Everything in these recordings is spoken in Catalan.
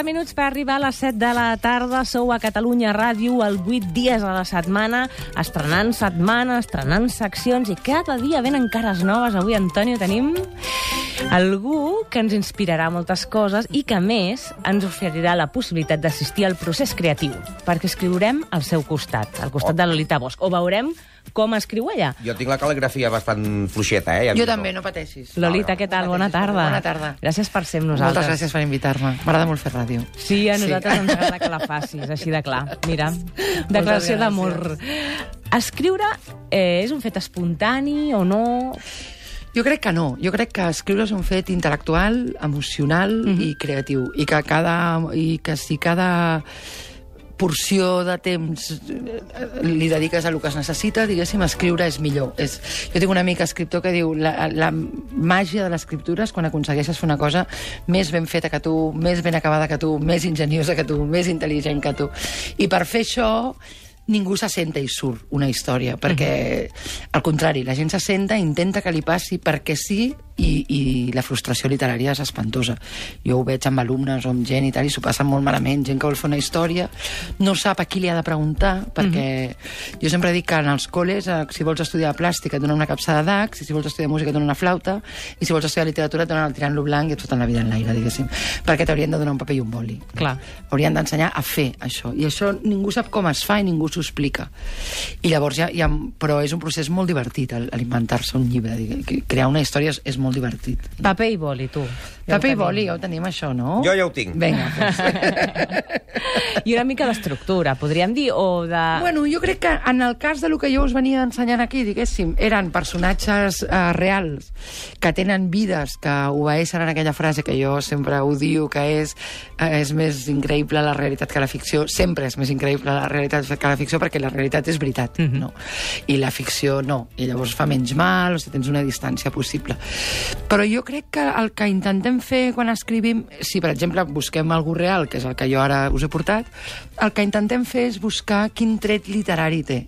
11 minuts per arribar a les 7 de la tarda. Sou a Catalunya Ràdio, el 8 dies a la setmana, estrenant setmana, estrenant seccions, i cada dia venen cares noves. Avui, Antonio, tenim algú que ens inspirarà moltes coses i que, més, ens oferirà la possibilitat d'assistir al procés creatiu, perquè escriurem al seu costat, al costat de Lolita Bosch, o veurem com escriu ella. Jo tinc la cal·ligrafia bastant fluixeta, eh? Ja Jo també, no pateixis. Lolita, què tal? Bona tarda. Bona tarda. Gràcies per ser amb nosaltres. Moltes gràcies per invitar-me. M'agrada molt fer ràdio. Sí, a nosaltres ens agrada que la facis, així de clar. Mira, declaració d'amor. Escriure eh, és un fet espontani o no? Jo crec que no. Jo crec que escriure és un fet intel·lectual, emocional Mhm. i creatiu. I que, cada, I que si cada porció de temps eh, li dediques a el que es necessita, diguéssim, escriure és millor. És, jo tinc un amic escriptor que diu la, la màgia de l'escriptura és quan aconsegueixes fer una cosa més ben feta que tu, més ben acabada que tu, més enginyosa que tu, més intel·ligent que tu. I per fer això ningú se senta i surt una història, perquè, al contrari, la gent se senta, intenta que li passi perquè sí, i, i la frustració literària és espantosa. Jo ho veig amb alumnes o amb gent i tal, i s'ho passen molt malament, gent que vol fer una història, no sap a qui li ha de preguntar, perquè jo sempre dic que en els col·les, eh, si vols estudiar plàstica et donen una capçada d'ax, i si vols estudiar música et donen una flauta, i si vols estudiar literatura et donen el tirant-lo blanc i et foten la vida en l'aire, diguéssim, perquè t'haurien de donar un paper i un boli. Clar. Haurien d'ensenyar a fer això. I això ningú sap com es fa i ningú s'ho explica. I llavors ja, ja... Però és un procés molt divertit, l'inventar-se un llibre. Crear una història és, és molt divertit. Paper i boli, tu. Ja Paper i boli, ja ho tenim, això, no? Jo ja ho tinc. Vinga, doncs. I una mica d'estructura, podríem dir, o de... Bueno, jo crec que en el cas de lo que jo us venia ensenyant aquí, diguéssim, eren personatges uh, reals que tenen vides que obeeixen en aquella frase que jo sempre odio, que és uh, és més increïble la realitat que la ficció. Sempre és més increïble la realitat que la ficció perquè la realitat és veritat, Mhm. no? I la ficció no. I llavors fa menys mal, o sigui, tens una distància possible. Però jo crec que el que intentem fer quan escrivim, si per exemple busquem algú real, que és el que jo ara us he portat, el que intentem fer és buscar quin tret literari té.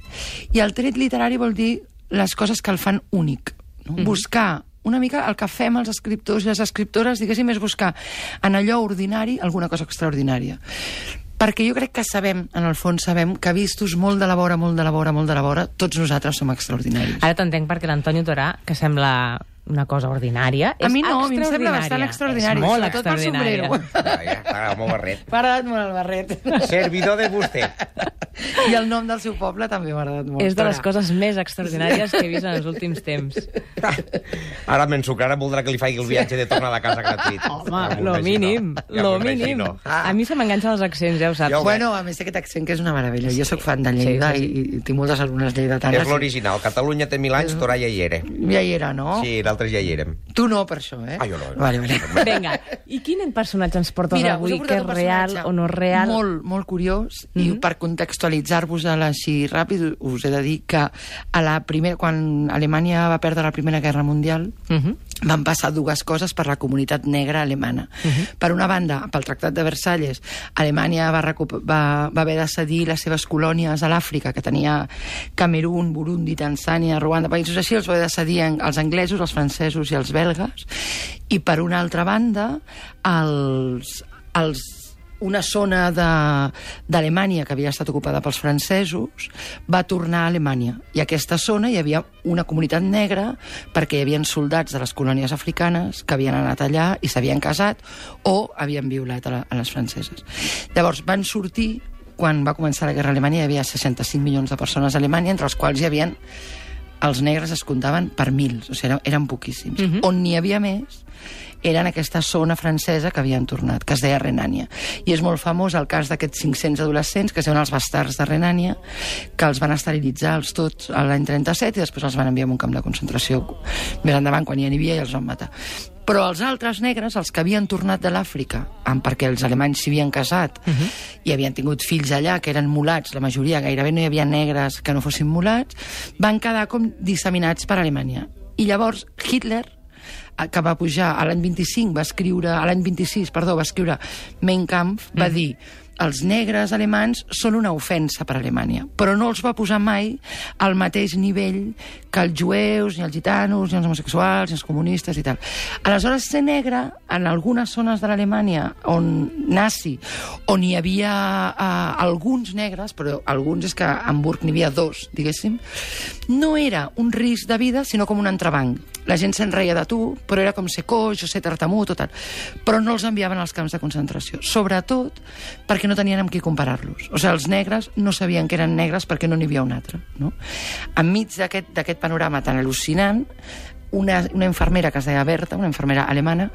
I el tret literari vol dir les coses que el fan únic. No? Buscar una mica el que fem els escriptors i les escriptores, diguéssim, és buscar en allò ordinari alguna cosa extraordinària. Perquè jo crec que sabem, en el fons sabem, que vistos molt de la vora, molt de la vora, molt de la vora, tots nosaltres som extraordinaris. Ara t'entenc perquè l'Antonio Torà, que sembla una cosa ordinària, és A mi no, a mi em sembla bastant extraordinari, És molt pel extraordinària. sombrero. Ja, ja, t'agrada molt barret. M'ha agradat molt el barret. Servidor de vostè. I el nom del seu poble també m'ha agradat molt. És de les coses més extraordinàries que he vist en els últims temps. Ara m'ensucrarà, voldrà que li faci el viatge de tornar a casa gratuït. Home, Ja lo mínim, Ja lo mínim. imagino. A mi se m'enganxen els accents, ja ho saps. Jo ho Bueno, a més aquest accent que és una meravella. Jo sóc fan de Lleida Sí, sí, i, i tinc moltes alumnes lleidatanes. És l'original. Catalunya té mil anys, Torà ja hi era. Ja hi era, no? Sí, d'altres ja hi érem. Tu no, per això, eh? Ah, jo no. Vale, vale. Vinga, i quin personatge ens portes Mira, avui? Que és real o no real? Molt, molt curiós, Mhm. i per contextualitzar-vos-la així ràpid, us he de dir que a la primera, quan Alemanya va perdre la Primera Guerra Mundial, Mhm. van passar dues coses per la comunitat negra alemana. Per una banda, pel Tractat de Versalles, Alemanya va, va, va haver de cedir les seves colònies a l'Àfrica, que tenia Camerún, Burundi, Tanzània, Ruanda, països així, els va haver de cedir als anglesos, els francesos i els belgues. I per una altra banda, els, els una zona d'Alemanya que havia estat ocupada pels francesos va tornar a Alemanya. I a aquesta zona hi havia una comunitat negra perquè hi havia soldats de les colònies africanes que havien anat allà i s'havien casat o havien violat a, la, a les franceses. Llavors van sortir, quan va començar la guerra a Alemanya, hi havia 65 milions de persones a Alemanya, entre els quals hi havien els negres es comptaven per mils, o sigui, eren, eren poquíssims. Mhm. On n'hi havia més era en aquesta zona francesa que havien tornat, que es deia Renània. I és molt famós el cas d'aquests 500 adolescents, que es diuen els bastards de Renània, que els van esterilitzar els tots l'any 37 i després els van enviar a un camp de concentració més endavant, quan ja n'hi havia, i els van matar. Però els altres negres, els que havien tornat de l'Àfrica, perquè els alemanys s'hi havien casat i havien tingut fills allà, que eren mulats, la majoria, gairebé no hi havia negres que no fossin mulats, van quedar com disseminats per Alemanya. I llavors Hitler, eh, que va pujar a l'any 25, va escriure, a l'any 26, perdó, va escriure Mein Kampf, va dir els negres alemans són una ofensa per a Alemanya, però no els va posar mai al mateix nivell que els jueus, ni els gitanos, ni els homosexuals, ni els comunistes i tal. Aleshores, ser negre, en algunes zones de l'Alemanya on nazi, on hi havia uh, alguns negres, però alguns és que a Hamburg n'hi havia dos, diguéssim, no era un risc de vida, sinó com un entrebanc. La gent se'n reia de tu, però era com ser coix o ser tartamut o tal. Però no els enviaven als camps de concentració. Sobretot perquè no tenien amb qui comparar-los. O sigui, els negres no sabien que eren negres perquè no n'hi havia un altre. No? Enmig d'aquest panorama tan al·lucinant, una, una infermera que es deia Berta, una infermera alemana,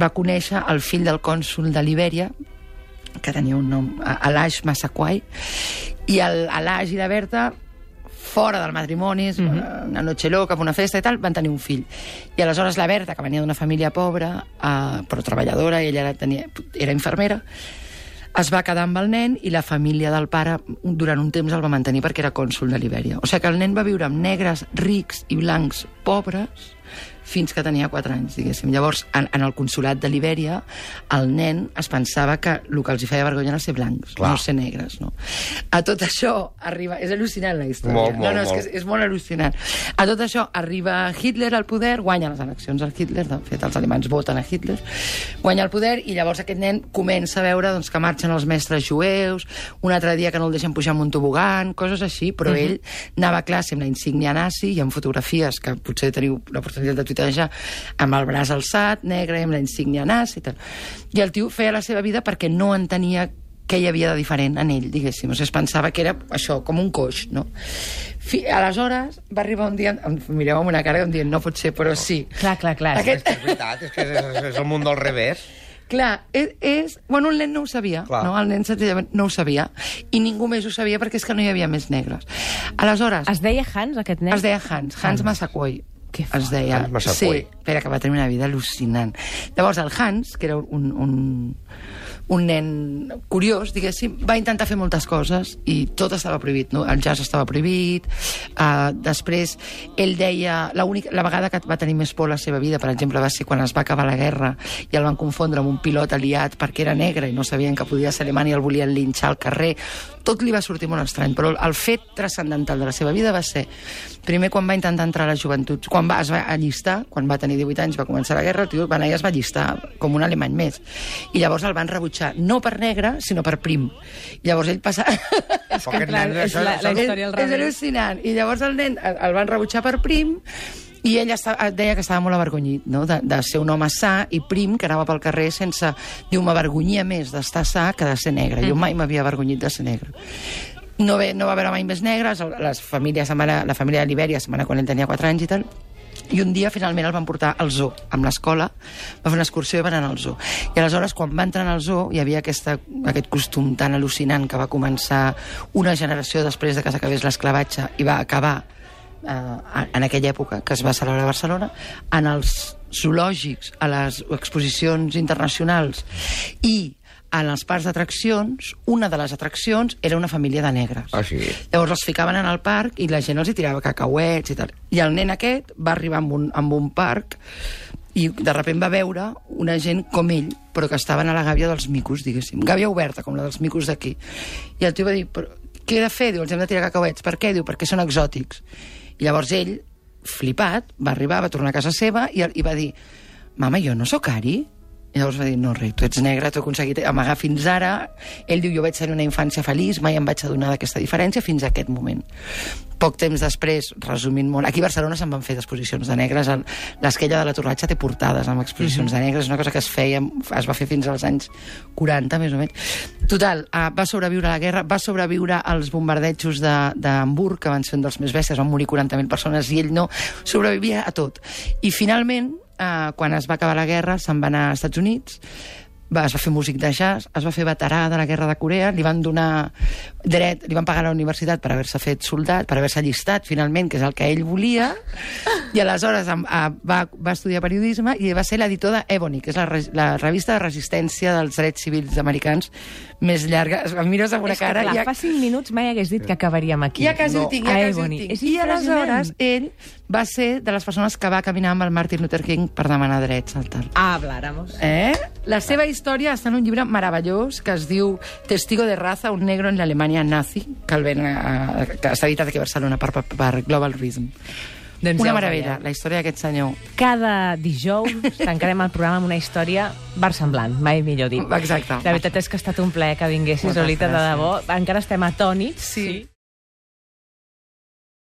va conèixer el fill del cònsul de Libèria, que tenia un nom, Alash Massaquai, i l'Alash i la Berta fora del matrimoni, mm -hmm. una noche loca, una festa i tal, van tenir un fill. I aleshores la Berta, que venia d'una família pobra, eh, però treballadora, ella era, tenia, era infermera, es va quedar amb el nen i la família del pare durant un temps el va mantenir perquè era cònsul de Libèria. O sigui que el nen va viure amb negres rics i blancs pobres fins que tenia 4 anys, diguéssim. Llavors, en, en el consulat de Libèria, el nen es pensava que el que els hi feia vergonya era ser blancs, Clar. no ser negres, no? A tot això arriba... És al·lucinant, la història. Molt, molt, no, no, és, molt. que és, és molt al·lucinant. A tot això arriba Hitler al poder, guanya les eleccions al Hitler, de fet, els alemans voten a Hitler, guanya el poder i llavors aquest nen comença a veure doncs, que marxen els mestres jueus, un altre dia que no el deixen pujar amb un tobogan, coses així, però uh -huh. ell anava a classe amb la insígnia nazi i amb fotografies que potser teniu l'oportunitat de tuitejar amb el braç alçat, negre, amb la insígnia nazi i tal. I el tio feia la seva vida perquè no entenia què hi havia de diferent en ell, diguéssim. O sigui, es pensava que era això, com un coix, no? Fi, aleshores, va arribar un dia... Em mireu amb una cara com dient, no pot ser, però sí. Clar, clar, clar. Aquest- És veritat, és que és, és el món del revés. Clar, és, és... Bueno, el nen no ho sabia, Clar. no? El nen senzillament no ho sabia. I ningú més ho sabia perquè és que no hi havia més negres. Aleshores, Es deia Hans, aquest nen? es deia Hans, Hans Massaquoi. Que es deia. Hans. Sí, espera, que va tenir una vida al·lucinant. Llavors, el Hans, que era un, un, un nen curiós, diguéssim, va intentar fer moltes coses i tot estava prohibit, no? El jazz estava prohibit, uh, després ell deia... La, única, la vegada que va tenir més por la seva vida, per exemple, va ser quan es va acabar la guerra i el van confondre amb un pilot aliat perquè era negre i no sabien que podia ser alemany i el volien linxar al carrer. Tot li va sortir molt estrany, però el fet transcendental de la seva vida va ser primer quan va intentar entrar a les joventuts, quan va, es va allistar, quan va tenir 18 anys, va començar la guerra, el tio va anar i es va allistar com un alemany més. I llavors el van rebutjar, no per negre, sinó per prim. I llavors ell passa... És que, clar, nen, és la, la història al és, al·lucinant. I llavors el nen el, el van rebutjar per prim i ell estava, deia que estava molt avergonyit no? de, de ser un home sa i prim que anava pel carrer sense... Diu, m'avergonyia més d'estar sa que de ser negre. Jo mai m'havia avergonyit de ser negre. No, ve, no va veure mai més negres, les famílies, la família de va anar quan ell tenia 4 anys i tal, i un dia finalment el van portar al zoo amb l'escola, va fer una excursió i van anar al zoo. I aleshores quan va entrar al zoo hi havia aquesta, aquest costum tan al·lucinant que va començar una generació després de que s'acabés l'esclavatge i va acabar eh, en aquella època que es va celebrar a Barcelona en els zoològics, a les exposicions internacionals. I en els parcs d'atraccions, una de les atraccions era una família de negres. Ah, sí? Llavors els ficaven en el parc i la gent els hi tirava cacauets i tal. I el nen aquest va arribar amb un, amb un parc i de sobte va veure una gent com ell, però que estaven a la gàbia dels micos, diguéssim. Gàbia oberta, com la dels micos d'aquí. I el tio va dir, però què he de fer? Diu, els hem de tirar cacauets. Per què? Diu, perquè són exòtics. I llavors ell, flipat, va arribar, va tornar a casa seva i, i va dir, mama, jo no sóc Ari? I llavors va dir, no, rei, tu ets negre, t'ho he aconseguit amagar fins ara. Ell diu, jo vaig tenir una infància feliç, mai em vaig adonar d'aquesta diferència fins a aquest moment. Poc temps després, resumint molt, aquí a Barcelona se'n van fer exposicions de negres, el- l'esquella de la Torratxa té portades amb exposicions de negres, és una cosa que es feia, es va fer fins als anys 40, més o menys. Total, uh, va sobreviure a la guerra, va sobreviure als bombardejos de- d'Hamburg, que van ser un dels més bèsties, van morir 40.000 persones, i ell no, sobrevivia a tot. I finalment, uh, quan es va acabar la guerra, se'n va anar als Estats Units, va, es va fer músic de jazz, es va fer veterà de la guerra de Corea, li van donar dret, li van pagar a la universitat per haver-se fet soldat, per haver-se allistat finalment, que és el que ell volia, i aleshores va, va estudiar periodisme i va ser l'editor de Ebony, que és la, la revista de resistència dels drets civils americans més llarga. Em mires amb una És que, cara... clar, i ja- fa 5 minuts mai hagués dit que acabaríem aquí. ja quasi No. ho tinc, A ja quasi ho tinc. I aleshores ell va ser de les persones que va caminar amb el Martin Luther King per demanar drets al tal. Habláramos. Eh? La seva història està en un llibre meravellós que es diu Testigo de raza, un negro en l'Alemanya nazi, que, el ven, a, que està editat aquí a Barcelona per, per, per Global Reason. Doncs ja Una ho meravella, la història d'aquest senyor. Cada dijous tancarem el programa amb una història versemblant, mai millor dit. Exacte. La veritat és que ha estat un plaer que vinguessis, Moltes Lolita, de debò. Encara estem atònits. Sí.